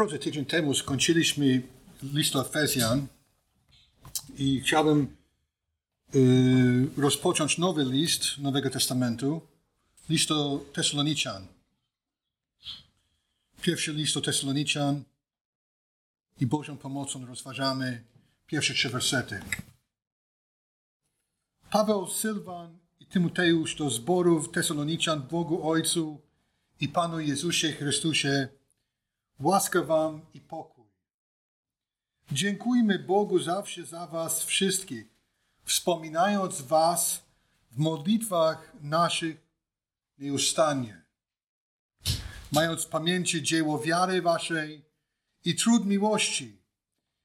drodze, tydzień temu skończyliśmy list Efezjan i chciałbym y, rozpocząć nowy list Nowego Testamentu, list do Tesaloniczan. Pierwszy list do Tesaloniczan i Bożą pomocą rozważamy pierwsze trzy wersety. Paweł, Sylwan i Tymoteusz do zborów Tesaloniczan Bogu Ojcu i Panu Jezusie Chrystusie, łaska wam i pokój. Dziękujmy Bogu zawsze za was wszystkich, wspominając was w modlitwach naszych nieustannie. Mając w pamięci dzieło wiary waszej i trud miłości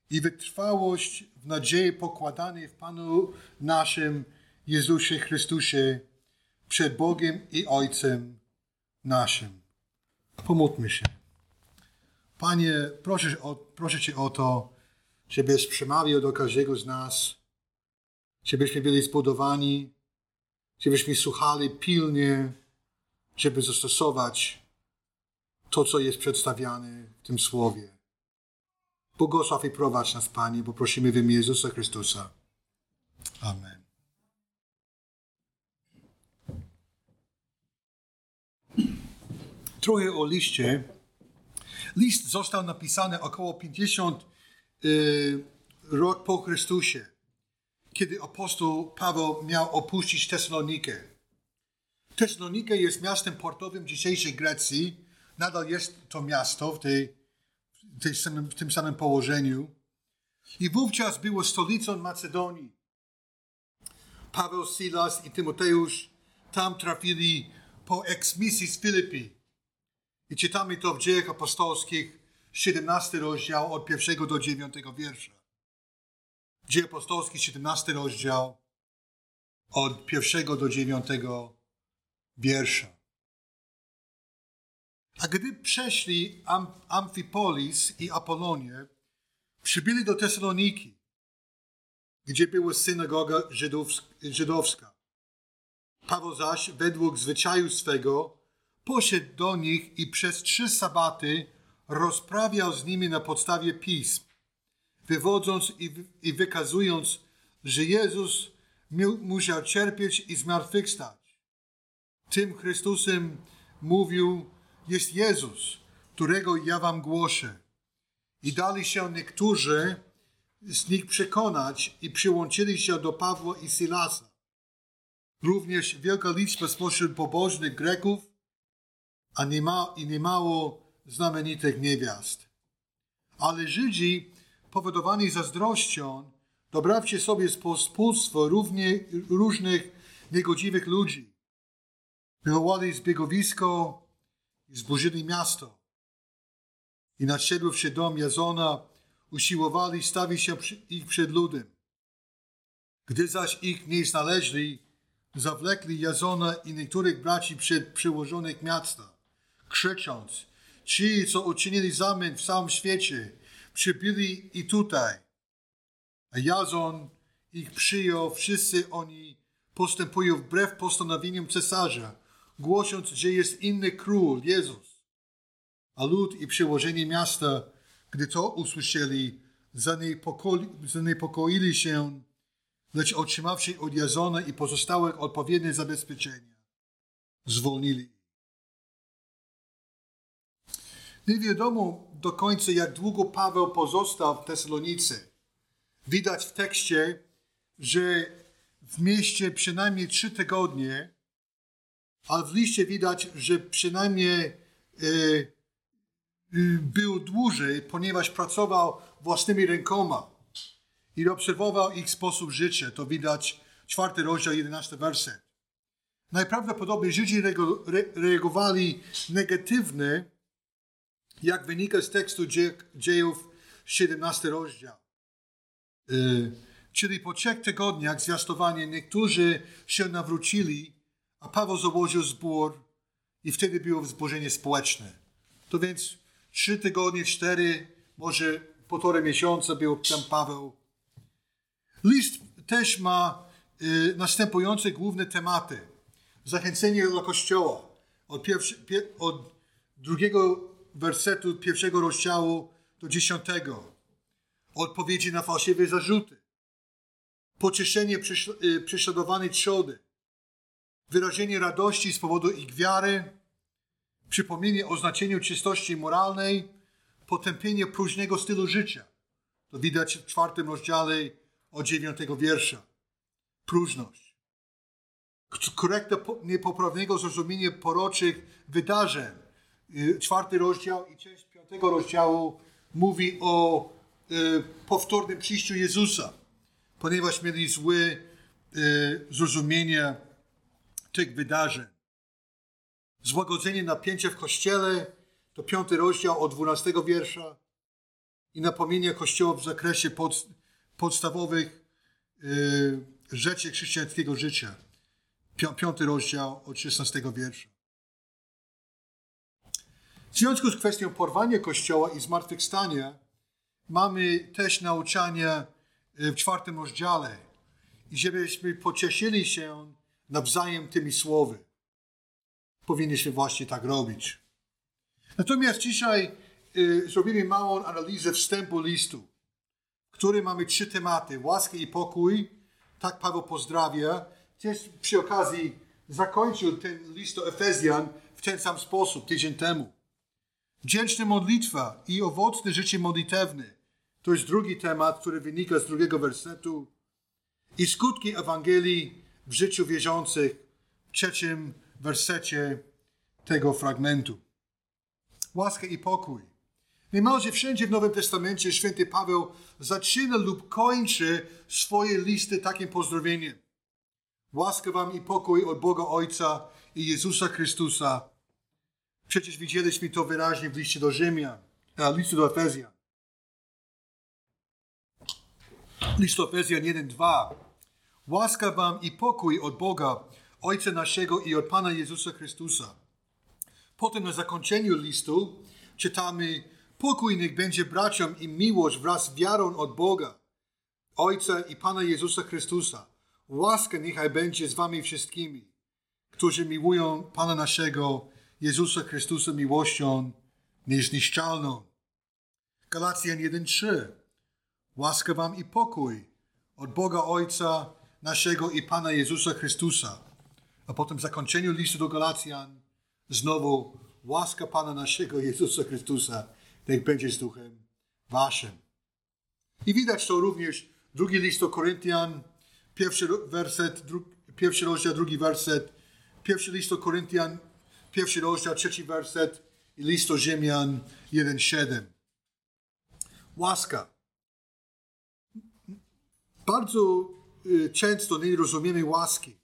i wytrwałość w nadziei pokładanej w Panu naszym Jezusie Chrystusie przed Bogiem i Ojcem naszym. Pomódlmy się. Panie, proszę, o, proszę Cię o to, żebyś przemawiał do każdego z nas, żebyśmy byli zbudowani, żebyśmy słuchali pilnie, żeby zastosować to, co jest przedstawiane w tym słowie. Błogosław i prowadź nas, Panie, bo prosimy w imię Jezusa Chrystusa. Amen. Trochę o liście. List został napisany około 50 y, rok po Chrystusie, kiedy apostoł Paweł miał opuścić Tesalonikę. Tesalonikę jest miastem portowym dzisiejszej Grecji. Nadal jest to miasto w, tej, w, tej samym, w tym samym położeniu. I wówczas było stolicą Macedonii. Paweł, Silas i Tymoteusz tam trafili po eksmisji z Filipi. I czytamy to w Dziejach Apostolskich, 17 rozdział od pierwszego do dziewiątego wiersza. Dzieje Apostolskie, 17 rozdział od pierwszego do dziewiątego wiersza. A gdy przeszli Am Amfipolis i Apolonię, przybyli do Tesaloniki, gdzie była synagoga żydowska. Paweł zaś, według zwyczaju swego, poszedł do nich i przez trzy sabaty rozprawiał z nimi na podstawie pism, wywodząc i, i wykazując, że Jezus musiał cierpieć i zmartwychwstać. Tym Chrystusem mówił, jest Jezus, którego ja wam głoszę. I dali się niektórzy z nich przekonać i przyłączyli się do Pawła i Silasa. Również wielka liczba spośród pobożnych Greków a nie niemało znamienitych niewiast. Ale Żydzi, powodowani zazdrością, dobrawcie sobie spółstwo równie, różnych niegodziwych ludzi. Wywołali zbiegowisko i zburzyli miasto. I nadszedłszy dom Jazona, usiłowali stawić się ich przed ludem. Gdy zaś ich nie znaleźli, zawlekli Jazona i niektórych braci przed przyłożonych miasta krzycząc, ci, co uczynili zamęt w całym świecie, przybyli i tutaj. A Jazon ich przyjął, wszyscy oni postępują wbrew postanowieniom cesarza, głosząc, że jest inny król, Jezus. A lud i przełożenie miasta, gdy to usłyszeli, zaniepokoili się, lecz otrzymawszy od Jazona i pozostałych odpowiednie zabezpieczenia, zwolnili Nie wiadomo do końca, jak długo Paweł pozostał w Tesalonice. Widać w tekście, że w mieście przynajmniej trzy tygodnie, ale w liście widać, że przynajmniej e, e, był dłużej, ponieważ pracował własnymi rękoma i obserwował ich sposób życia. To widać czwarty rozdział, jedenasty werset. Najprawdopodobniej Żydzi reagowali negatywnie jak wynika z tekstu dziejów 17 rozdział. Y, czyli po trzech tygodniach zwiastowania niektórzy się nawrócili, a Paweł założył zbór i wtedy było wzburzenie społeczne. To więc trzy tygodnie, cztery, może półtora miesiąca był tam Paweł. List też ma y, następujące główne tematy. Zachęcenie do kościoła. Od, pierwszy, pier, od drugiego wersetu pierwszego rozdziału do dziesiątego. Odpowiedzi na fałszywe zarzuty. Pocieszenie y, prześladowanej trzody. Wyrażenie radości z powodu ich wiary. Przypomnienie o znaczeniu czystości moralnej. Potępienie próżnego stylu życia. To widać w czwartym rozdziale od dziewiątego wiersza. Próżność. Korekta niepoprawnego zrozumienia poroczych wydarzeń. Y, czwarty rozdział i część piątego rozdziału mówi o y, powtórnym przyjściu Jezusa, ponieważ mieli złe y, zrozumienie tych wydarzeń. Złagodzenie napięcia w kościele to piąty rozdział od dwunastego wiersza i napomnienie Kościoła w zakresie pod, podstawowych rzeczy chrześcijańskiego życia. Piąty rozdział od 16 wiersza. W związku z kwestią porwania Kościoła i zmartwychwstania mamy też nauczanie y, w czwartym rozdziale i żebyśmy pocieszyli się nawzajem tymi słowy. Powinniśmy właśnie tak robić. Natomiast dzisiaj y, zrobimy małą analizę wstępu listu, w którym mamy trzy tematy. Łaskę i pokój. Tak Paweł pozdrawia. Też przy okazji zakończył ten list do Efezjan w ten sam sposób tydzień temu. Wdzięczna modlitwa i owocne życie modlitewne. To jest drugi temat, który wynika z drugiego wersetu. I skutki Ewangelii w życiu wierzących w trzecim wersecie tego fragmentu. Łaska i pokój. Niemalże wszędzie w Nowym Testamencie święty Paweł zaczyna lub kończy swoje listy takim pozdrowieniem. Łaska wam i pokój od Boga Ojca i Jezusa Chrystusa. Przecież widzieliśmy to wyraźnie w liście do Rzymian, a liście do Efezjan. List do Efezjan 1:2. Łaska wam i pokój od Boga, Ojca naszego i od Pana Jezusa Chrystusa. Potem na zakończeniu listu czytamy: Pokój niech będzie braciom i miłość wraz z wiarą od Boga, Ojca i Pana Jezusa Chrystusa. Łaska niechaj będzie z wami wszystkimi, którzy miłują Pana naszego Jezusa Chrystusa miłością niezniszczalną. Galacjan 1:3 Łaska wam i pokój od Boga Ojca naszego i Pana Jezusa Chrystusa. A potem w zakończeniu listu do Galacjan znowu łaska Pana naszego Jezusa Chrystusa niech będzie z duchem waszym. I widać to również drugi list do Koryntian, pierwszy werset, dru, pierwszy rozdział, drugi werset, pierwszy list do Koryntian, pierwszy rozdział, trzeci werset i list do Rzymian 1,7. Łaska. Bardzo y, często nie rozumiemy łaski.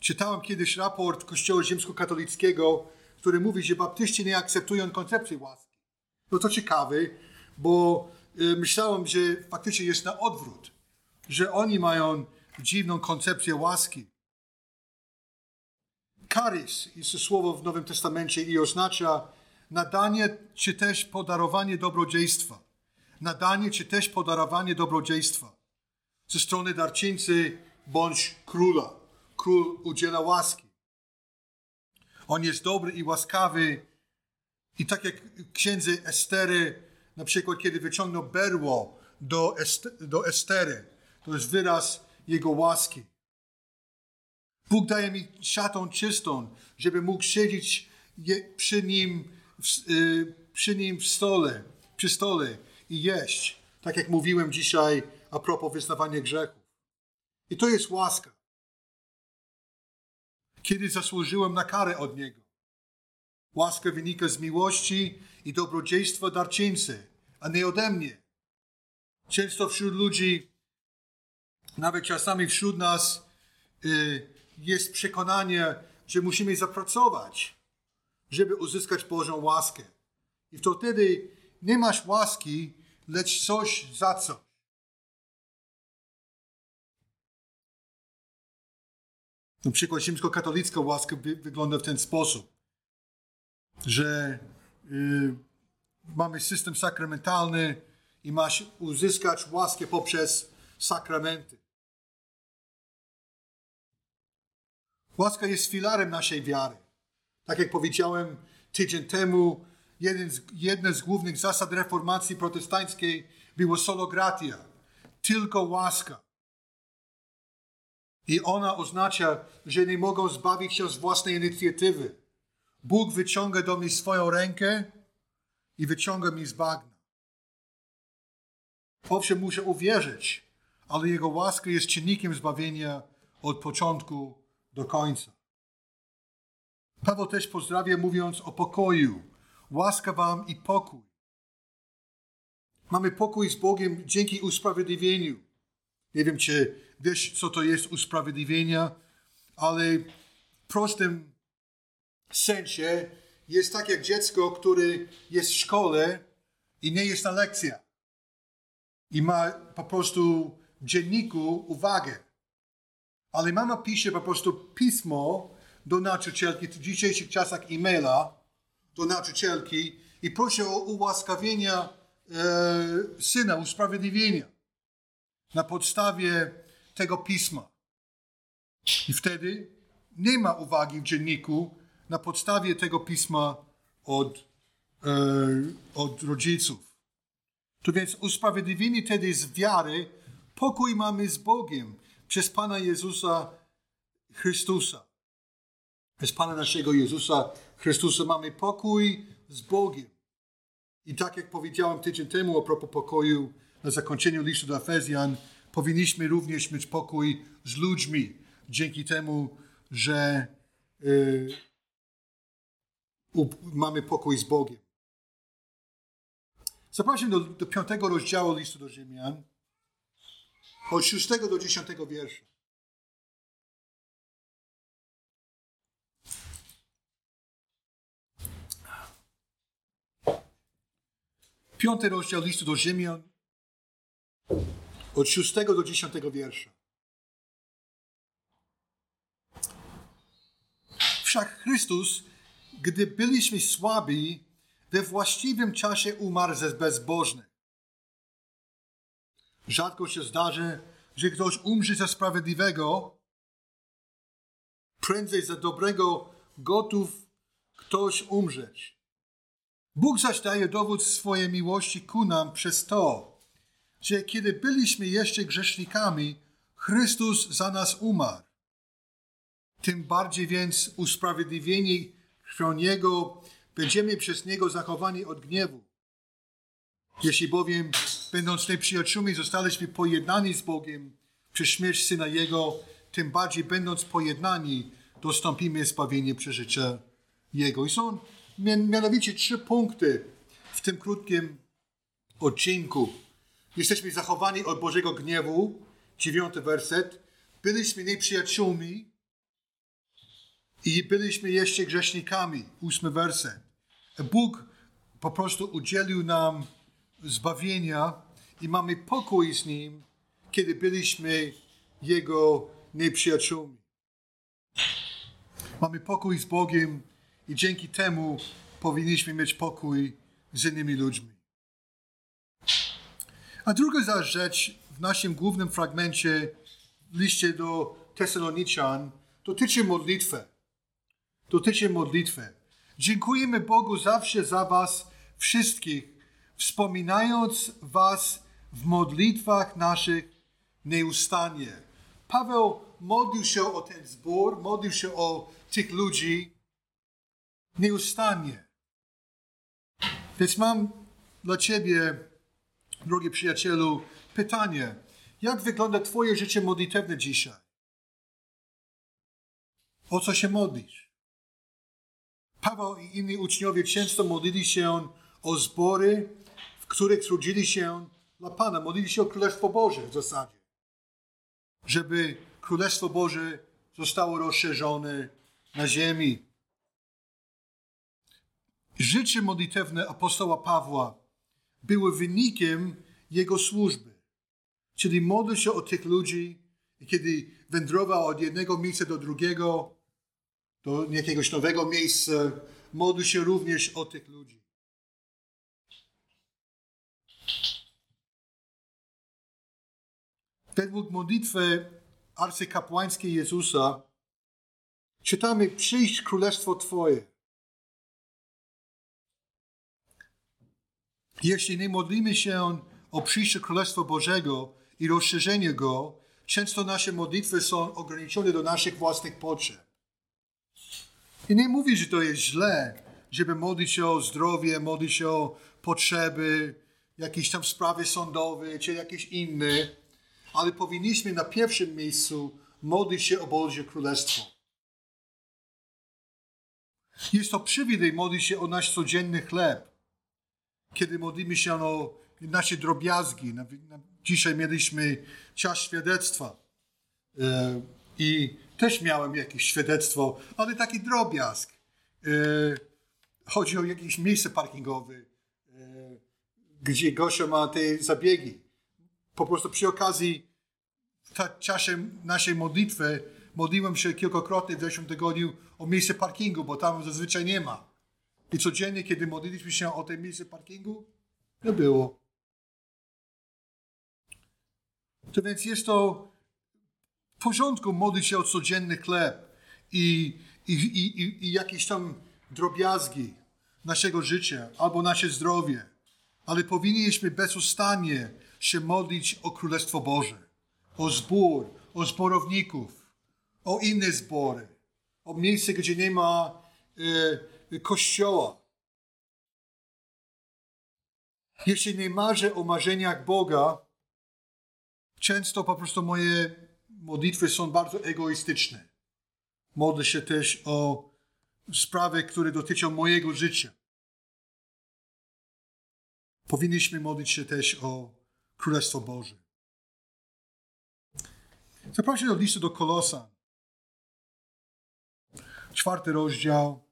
Czytałem kiedyś raport Kościoła Rzymskokatolickiego, który mówi, że baptyści nie akceptują koncepcji łaski. No to ciekawe, bo y, myślałem, że faktycznie jest na odwrót, że oni mają dziwną koncepcję łaski. Charis jest słowo w Nowym Testamencie i oznacza nadanie czy też podarowanie dobrodziejstwa. Nadanie czy też podarowanie dobrodziejstwa ze strony darczyńcy bądź króla. Król udziela łaski. On jest dobry i łaskawy. I tak jak księdze Estery, na przykład kiedy wyciągnął berło do, Est do Estery, to jest wyraz jego łaski. Bóg daje mi szatą czystą, żeby mógł siedzieć przy nim, y, przy nim w stole, przy stole i jeść. Tak jak mówiłem dzisiaj a propos wyznawania grzechów. I to jest łaska. Kiedy zasłużyłem na karę od Niego. Łaska wynika z miłości i dobrodziejstwa darczyńcy, a nie ode mnie. Często wśród ludzi, nawet czasami wśród nas, y, jest przekonanie, że musimy zapracować, żeby uzyskać Bożą łaskę. I to wtedy nie masz łaski, lecz coś za coś. Na przykład rzymskokatolicka łaska wygląda w ten sposób, że y, mamy system sakramentalny i masz uzyskać łaskę poprzez sakramenty. Łaska jest filarem naszej wiary. Tak jak powiedziałem tydzień temu, jeden z, z głównych zasad reformacji protestanckiej było solo gratia, tylko łaska. I ona oznacza, że nie mogą zbawić się z własnej inicjatywy. Bóg wyciąga do mnie swoją rękę i wyciąga mi z bagna. Owszem, muszę uwierzyć, ale Jego łaska jest czynnikiem zbawienia od początku do końca. Paweł też pozdrawia mówiąc o pokoju. Łaska wam i pokój. Mamy pokój z Bogiem dzięki usprawiedliwieniu. Nie wiem, czy wiesz, co to jest usprawiedliwienie, ale w prostym sensie jest tak jak dziecko, które jest w szkole i nie jest na lekcjach. I ma po prostu w dzienniku uwagę. Ale mama pisze po prostu pismo do nauczycielki, w dzisiejszych czasach e-maila do nauczycielki i prosi o ułaskawienie e, syna, usprawiedliwienia na podstawie tego pisma. I wtedy nie ma uwagi w dzienniku na podstawie tego pisma od, e, od rodziców. To więc usprawiedliwienie wtedy z wiary, pokój mamy z Bogiem przez Pana Jezusa Chrystusa. Przez Pana naszego Jezusa Chrystusa mamy pokój z Bogiem. I tak jak powiedziałem tydzień temu a propos pokoju na zakończeniu listu do Efezjan, powinniśmy również mieć pokój z ludźmi dzięki temu, że y, mamy pokój z Bogiem. Zapraszam do, do piątego rozdziału listu do Rzymian, od szóstego do dziesiątego wiersza. Piąty rozdział listu do Rzymian, od szóstego do dziesiątego wiersza. Wszak Chrystus, gdy byliśmy słabi, we właściwym czasie umarł ze bezbożnych. Rzadko się zdarzy, że ktoś umrze za sprawiedliwego, prędzej za dobrego gotów ktoś umrzeć. Bóg zaś daje dowód swojej miłości ku nam przez to, że kiedy byliśmy jeszcze grzesznikami, Chrystus za nas umarł. Tym bardziej więc usprawiedliwieni krwią Niego będziemy przez Niego zachowani od gniewu. Jeśli bowiem, będąc nieprzyjaciółmi, zostaliśmy pojednani z Bogiem przez śmierć Syna Jego, tym bardziej będąc pojednani, dostąpimy zbawienie przez życie Jego. I są mianowicie trzy punkty w tym krótkim odcinku. Jesteśmy zachowani od Bożego gniewu, dziewiąty werset. Byliśmy nieprzyjaciółmi i byliśmy jeszcze grzesznikami, ósmy werset. Bóg po prostu udzielił nam zbawienia i mamy pokój z Nim, kiedy byliśmy Jego nieprzyjaciółmi. Mamy pokój z Bogiem i dzięki temu powinniśmy mieć pokój z innymi ludźmi. A druga rzecz w naszym głównym fragmencie w liście do Tesaloniczan dotyczy modlitwy. Dotyczy modlitwy. Dziękujemy Bogu zawsze za Was wszystkich, wspominając Was w modlitwach naszych nieustannie. Paweł modlił się o ten zbór, modlił się o tych ludzi nieustannie. Więc mam dla Ciebie, drogi przyjacielu, pytanie. Jak wygląda Twoje życie modlitewne dzisiaj? O co się modlisz? Paweł i inni uczniowie często modlili się o zbory, których trudzili się dla Pana. Modlili się o Królestwo Boże w zasadzie. Żeby Królestwo Boże zostało rozszerzone na ziemi. Życie modlitewne apostoła Pawła było wynikiem jego służby. Czyli modlił się o tych ludzi, kiedy wędrował od jednego miejsca do drugiego, do jakiegoś nowego miejsca, modlił się również o tych ludzi. Według modlitwy arcykapłańskiej Jezusa czytamy: Przyjść królestwo Twoje. Jeśli nie modlimy się o przyjście Królestwa Bożego i rozszerzenie Go, często nasze modlitwy są ograniczone do naszych własnych potrzeb. I nie mówi, że to jest źle, żeby modlić się o zdrowie, modlić się o potrzeby, jakieś tam sprawy sądowe, czy jakieś inne, ale powinniśmy na pierwszym miejscu modlić się o Boże Królestwo. Jest to przywilej modlić się o nasz codzienny chleb. Kiedy modlimy się o nasze drobiazgi. Dzisiaj mieliśmy czas świadectwa. E, I też miałem jakieś świadectwo, ale taki drobiazg. E, chodzi o jakieś miejsce parkingowe, e, gdzie Gosia ma te zabiegi. Po prostu przy okazji w czasie naszej modlitwy modliłem się kilkakrotnie w zeszłym tygodniu o miejsce parkingu, bo tam zazwyczaj nie ma. I codziennie, kiedy modliliśmy się o tym miejsce parkingu, nie było. To więc jest to w porządku modlić się o codzienny chleb i, i, i, i jakieś tam drobiazgi naszego życia albo nasze zdrowie, ale powinniśmy bezustannie się modlić o Królestwo Boże, o zbór, o zborowników, o inne zbory, o miejsce, gdzie nie ma e, kościoła. Jeśli nie marzę o marzeniach Boga, często po prostu moje modlitwy są bardzo egoistyczne. Modlę się też o sprawy, które dotyczą mojego życia. Powinniśmy modlić się też o Królestwo Boże. Zapraszam do listu do Kolosa. Czwarty rozdział.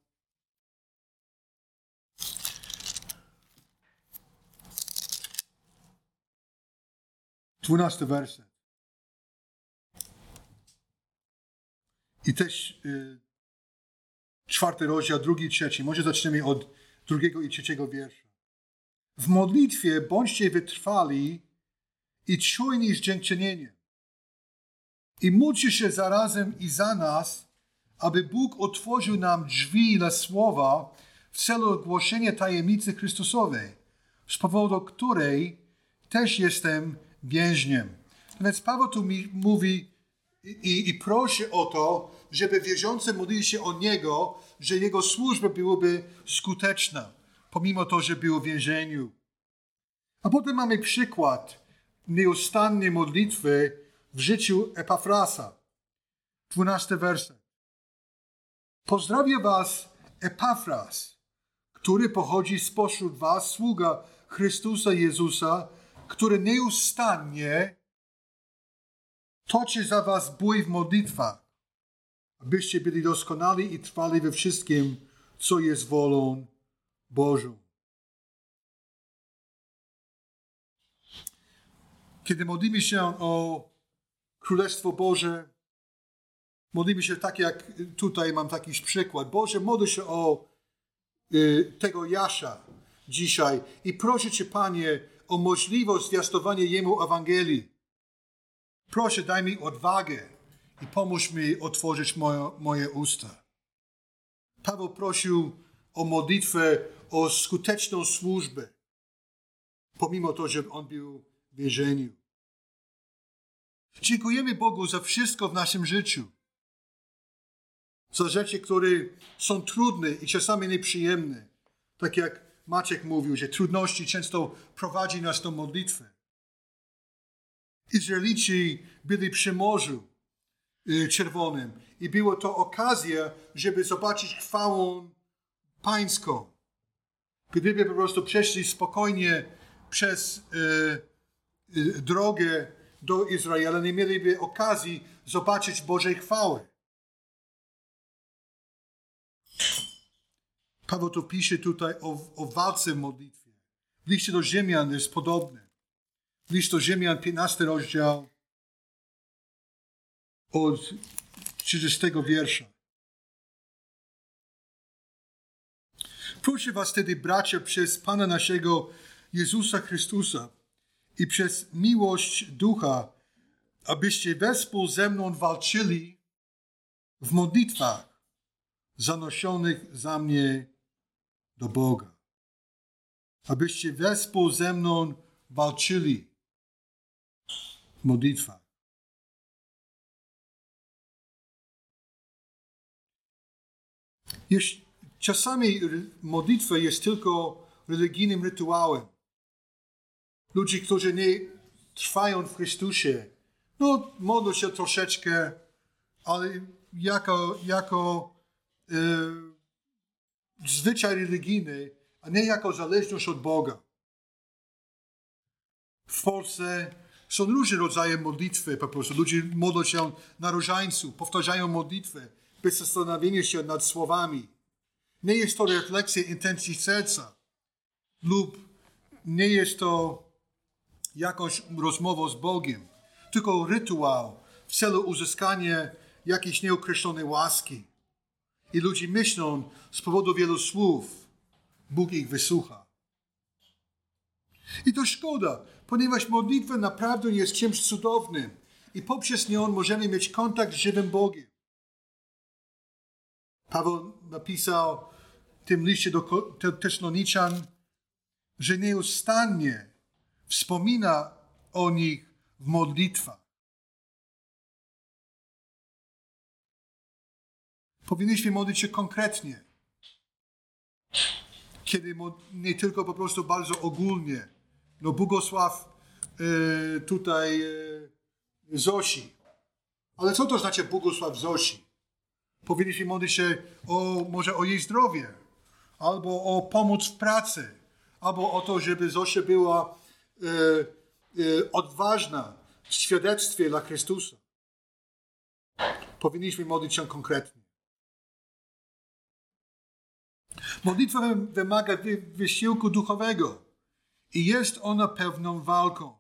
Dwunasty werset. I też y, czwarty rozdział, drugi i trzeci. Może zaczniemy od drugiego i trzeciego wiersza. W modlitwie bądźcie wytrwali i czujni z dziękczynieniem. I módlcie się zarazem i za nas, aby Bóg otworzył nam drzwi dla słowa w celu głoszenia tajemnicy Chrystusowej, z powodu której też jestem więźniem. Więc Paweł tu mi mówi i, i prosi o to, żeby wierzący modlili się o Niego, że Jego służba byłaby skuteczna, pomimo to, że był w więzieniu. A potem mamy przykład nieustannej modlitwy w życiu Epafrasa. Dwunasty werset. Pozdrawia was Epafras, który pochodzi spośród was, sługa Chrystusa Jezusa, który nieustannie toczy za was bój w modlitwach, abyście byli doskonali i trwali we wszystkim, co jest wolą Bożą. Kiedy modlimy się o Królestwo Boże, modlimy się tak jak tutaj mam taki przykład. Boże, modlę się o y, tego Jasza dzisiaj i proszę Cię, Panie, o możliwość zwiastowania Jemu Ewangelii. Proszę, daj mi odwagę i pomóż mi otworzyć moje, moje usta. Paweł prosił o modlitwę, o skuteczną służbę, pomimo to, że on był więzieniu. Dziękujemy Bogu za wszystko w naszym życiu. Za rzeczy, które są trudne i czasami nieprzyjemne. Tak jak Maciek mówił, że trudności często prowadzi nas do modlitwy. Izraelici byli przy Morzu y, Czerwonym i było to okazja, żeby zobaczyć chwałę pańską. Gdyby po prostu przeszli spokojnie przez y, drogę do Izraela, nie mieliby okazji zobaczyć Bożej chwały. Paweł to pisze tutaj o, o walce w modlitwie. W liście do Ziemian jest podobne. Liście do Ziemian, 15 rozdział, od 30 wiersza. Proszę was wtedy, bracia, przez Pana naszego Jezusa Chrystusa, i przez miłość ducha, abyście wespół ze mną walczyli w modlitwach zanoszonych za mnie do Boga. abyście wespół ze mną walczyli w modlitwach. Czasami modlitwa jest tylko religijnym rytuałem. Ludzie, którzy nie trwają w Chrystusie, no modlą się troszeczkę, ale jako, jako e, zwyczaj religijny, a nie jako zależność od Boga. W Polsce są różne rodzaje modlitwy po prostu. Ludzie modlą się na różańcu, powtarzają modlitwę bez zastanowienia się nad słowami. Nie jest to refleksja intencji serca lub nie jest to jakąś rozmową z Bogiem, tylko rytuał w celu uzyskania jakiejś nieokreślonej łaski. I ludzie myślą z powodu wielu słów, Bóg ich wysłucha. I to szkoda, ponieważ modlitwa naprawdę jest czymś cudownym i poprzez nią możemy mieć kontakt z żywym Bogiem. Paweł napisał w tym liście do Tesaloniczan, że nieustannie wspomina o nich w modlitwach. Powinniśmy modlić się konkretnie. Kiedy nie tylko po prostu bardzo ogólnie. No błogosław y, tutaj y, Zosi. Ale co to znaczy błogosław Zosi? Powinniśmy modlić się o, może o jej zdrowie, albo o pomoc w pracy, albo o to, żeby Zosia była odważna w świadectwie dla Chrystusa. Powinniśmy modlić się konkretnie. Modlitwa wymaga wysiłku duchowego i jest ona pewną walką.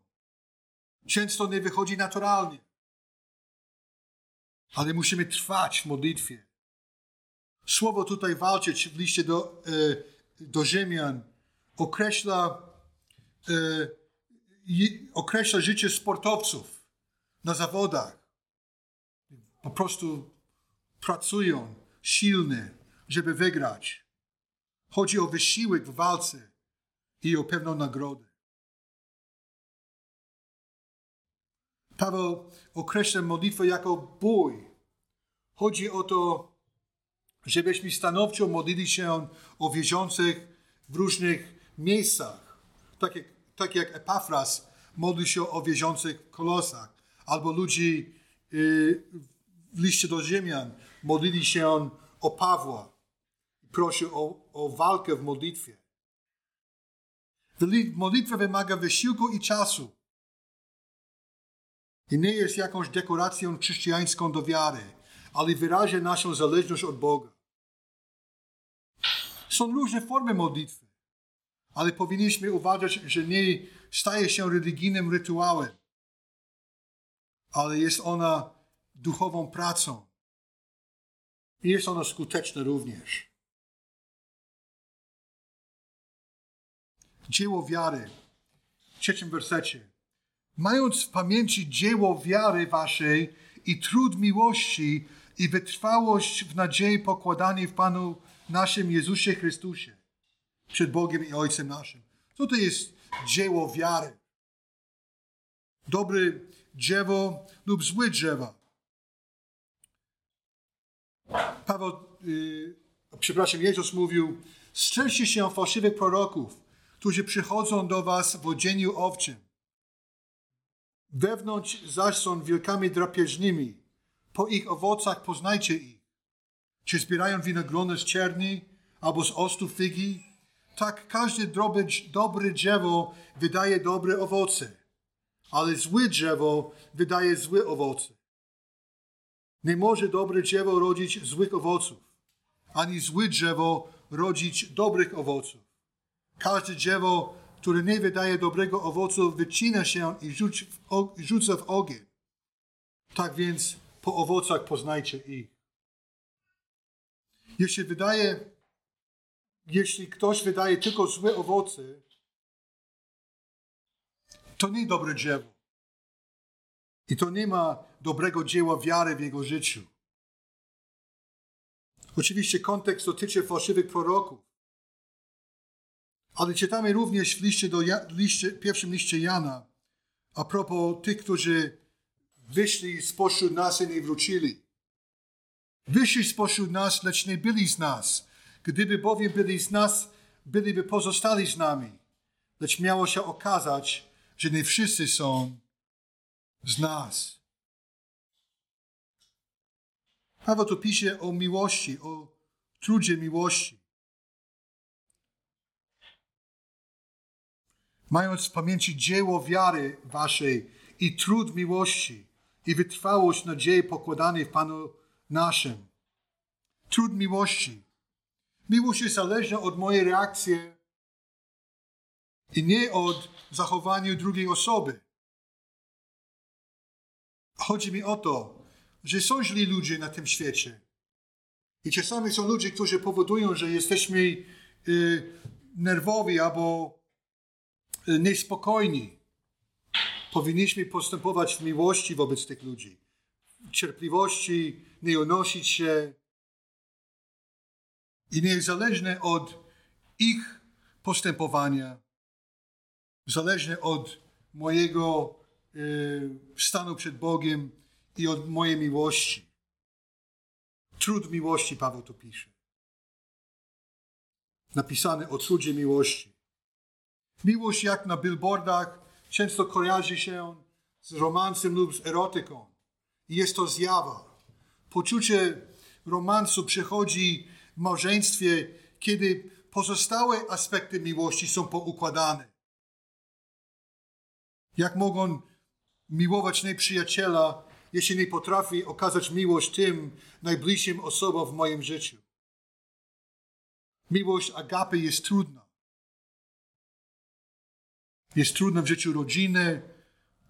Często nie wychodzi naturalnie ale musimy trwać w modlitwie. Słowo tutaj walczyć w liście do, e, do Rzymian określa, określa życie sportowców na zawodach. Po prostu pracują silnie, żeby wygrać. Chodzi o wysiłek w walce i o pewną nagrodę. Paweł określa modlitwę jako bój. Chodzi o to, żebyśmy stanowczo modlili się o wierzących w różnych miejscach. Tak jak, tak jak Epafras modli się o wierzących w Kolosach. Albo ludzi yy, w liście do Rzymian modlili się o Pawła. Prosi o, o walkę w modlitwie. Modlitwa wymaga wysiłku i czasu i nie jest jakąś dekoracją chrześcijańską do wiary, ale wyraża naszą zależność od Boga. Są różne formy modlitwy, ale powinniśmy uważać, że nie staje się religijnym rytuałem, ale jest ona duchową pracą. I jest ona skuteczna również. Dzieło wiary. W trzecim wersecie mając w pamięci dzieło wiary waszej i trud miłości i wytrwałość w nadziei pokładanej w Panu naszym Jezusie Chrystusie przed Bogiem i Ojcem naszym. Co to jest dzieło wiary? Dobre drzewo lub złe drzewa. Paweł, yy, przepraszam, Jezus mówił, strzeżcie się fałszywych proroków, którzy przychodzą do was w odzieniu owczym, Wewnątrz zaś są wielkami drapieżnymi. Po ich owocach poznajcie ich. Czy zbierają winogrona z czerni albo z ostu figi? Tak każde dobre, dobre drzewo wydaje dobre owoce, ale złe drzewo wydaje złe owoce. Nie może dobre drzewo rodzić złych owoców, ani złe drzewo rodzić dobrych owoców. Każde drzewo który nie wydaje dobrego owocu, wycina się i rzuca w ogień. Tak więc po owocach poznajcie ich. Jeśli wydaje, jeśli ktoś wydaje tylko złe owoce, to nie dobre drzewo. I to nie ma dobrego dzieła wiary w jego życiu. Oczywiście kontekst dotyczy fałszywych proroków Ale czytamy również w liście do, liście, pierwszym liście Jana a propos tych, którzy wyszli spośród nas i nie wrócili. Wyszli spośród nas, lecz nie byli z nas. Gdyby bowiem byli z nas, byliby pozostali z nami. Lecz miało się okazać, że nie wszyscy są z nas. Paweł tu pisze o miłości, o trudzie miłości. Mając w pamięci dzieło wiary waszej i trud miłości i wytrwałość nadziei pokładanej w Panu naszym. Trud miłości. Miłość jest zależna od mojej reakcji i nie od zachowania drugiej osoby. Chodzi mi o to, że są źli ludzie na tym świecie. I czasami są ludzie, którzy powodują, że jesteśmy y, nerwowi albo y, niespokojni. Powinniśmy postępować w miłości wobec tych ludzi, w cierpliwości, nie unosić się. I niezależnie od ich postępowania, zależne od mojego y, stanu przed Bogiem i od mojej miłości. Trud miłości Paweł tu pisze. Napisane o trudzie miłości. Miłość jak na billboardach często kojarzy się z romansem lub z erotyką. I jest to zjawa. Poczucie romansu przychodzi małżeństwie, kiedy pozostałe aspekty miłości są poukładane. Jak mogą miłować nieprzyjaciela, jeśli nie potrafi okazać miłość tym najbliższym osobom w moim życiu? Miłość agapy jest trudna. Jest trudna w życiu rodziny,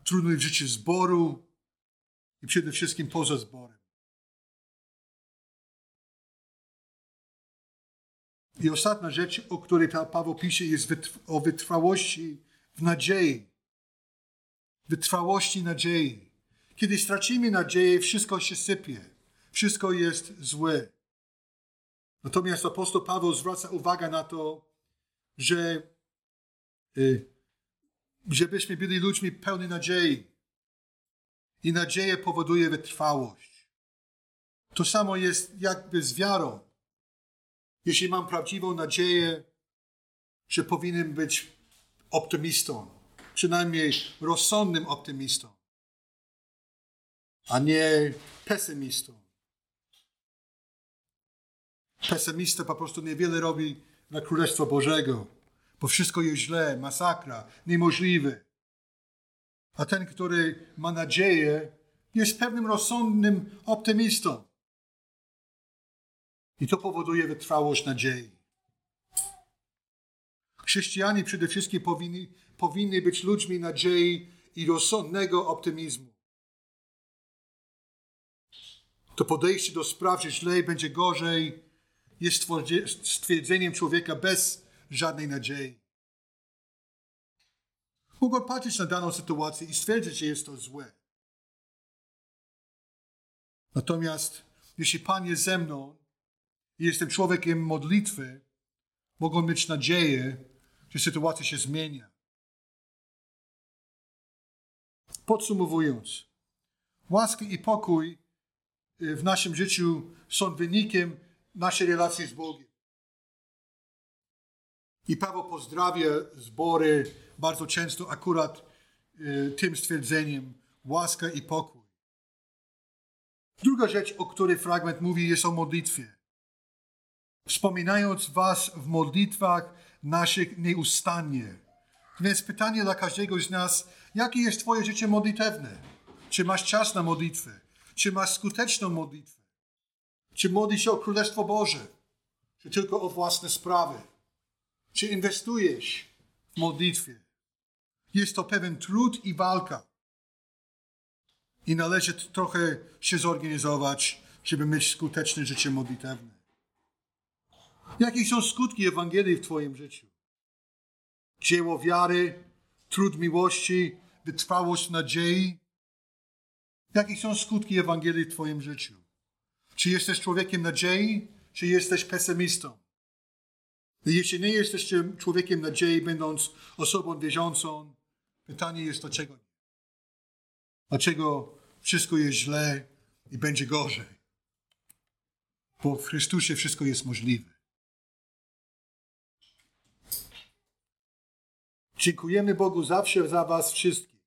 trudna w życiu zboru i przede wszystkim poza zborem. I ostatnia rzecz, o której Paweł pisze, jest o wytrwałości w nadziei. Wytrwałości nadziei. Kiedy stracimy nadzieję, wszystko się sypie. Wszystko jest złe. Natomiast apostoł Paweł zwraca uwagę na to, że y, żebyśmy byli ludźmi pełni nadziei. I nadzieja powoduje wytrwałość. To samo jest jakby z wiarą. Jeśli mam prawdziwą nadzieję, że powinienem być optymistą, przynajmniej rozsądnym optymistą, a nie pesymistą. Pesymista po prostu niewiele robi dla Królestwa Bożego bo wszystko jest źle, masakra, niemożliwe. A ten, który ma nadzieję, jest pewnym rozsądnym optymistą. I to powoduje wytrwałość nadziei. Chrześcijanie przede wszystkim powinni, powinni być ludźmi nadziei i rozsądnego optymizmu. To podejście do spraw, że źle będzie gorzej, jest stwierdzeniem człowieka bez żadnej nadziei. Mogą patrzeć na daną sytuację i stwierdzić, że jest to złe. Natomiast jeśli Pan jest ze mną i jestem człowiekiem modlitwy, mogą mieć nadzieję, że sytuacja się zmienia. Podsumowując, łaska i pokój y, w naszym życiu są wynikiem naszej relacji z Bogiem. I Paweł pozdrawia zbory bardzo często akurat y, tym stwierdzeniem łaska i pokój. Druga rzecz, o której fragment mówi, jest o modlitwie. Wspominając Was w modlitwach naszych nieustannie. Więc pytanie dla każdego z nas, jakie jest Twoje życie modlitewne? Czy masz czas na modlitwę? Czy masz skuteczną modlitwę? Czy modlisz się o Królestwo Boże? Czy tylko o własne sprawy? Czy inwestujesz w modlitwie? Jest to pewien trud i walka. I należy trochę się zorganizować, żeby mieć skuteczne życie modlitewne. Jakie są skutki Ewangelii w Twoim życiu? Dzieło wiary, trud miłości, wytrwałość nadziei? Jakie są skutki Ewangelii w Twoim życiu? Czy jesteś człowiekiem nadziei, czy jesteś pesymistą? Jeśli nie jesteście człowiekiem nadziei, będąc osobą wierzącą, pytanie jest, dlaczego? Dlaczego wszystko jest źle i będzie gorzej? Bo w Chrystusie wszystko jest możliwe. Dziękujemy Bogu zawsze za Was wszystkich,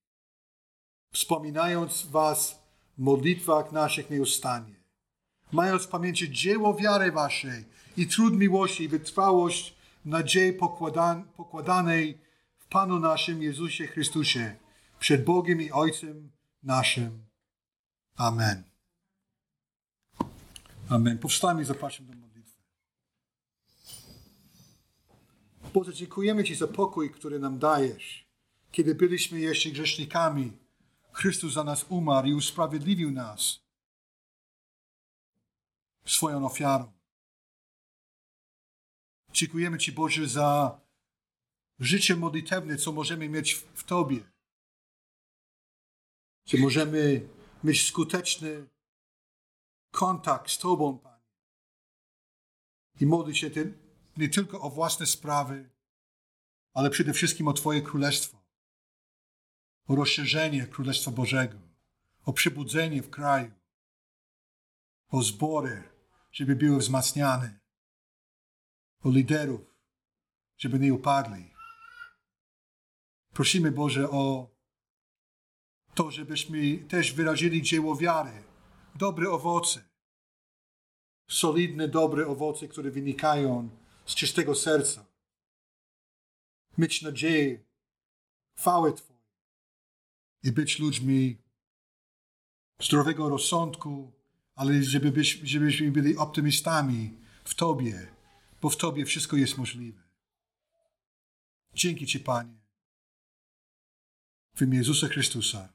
wspominając Was w modlitwach naszych nieustannie, mając w pamięci dzieło wiary Waszej i trud miłości i wytrwałość nadziei pokładan pokładanej w Panu naszym Jezusie Chrystusie, przed Bogiem i Ojcem naszym. Amen. Amen. Powstańmy i zapraszam do modlitwy. Boże, dziękujemy Ci za pokój, który nam dajesz. Kiedy byliśmy jeszcze grzesznikami, Chrystus za nas umarł i usprawiedliwił nas swoją ofiarą. Dziękujemy Ci, Boże, za życie modlitewne, co możemy mieć w, Tobie. Że możemy mieć skuteczny kontakt z Tobą, Panie. I modlić się ty, nie tylko o własne sprawy, ale przede wszystkim o Twoje królestwo, o rozszerzenie Królestwa Bożego, o przebudzenie w kraju, o zbory, żeby były wzmacniane, o liderów, żeby nie upadli. Prosimy Boże o to, żebyśmy też wyrazili dzieło wiary, dobre owoce, solidne, dobre owoce, które wynikają z czystego serca. Mieć nadzieję, chwałę Twoją i być ludźmi zdrowego rozsądku, ale żeby być, żebyśmy byli optymistami w Tobie, bo w Tobie wszystko jest możliwe. Dzięki Ci, Panie. W imię Jezusa Chrystusa.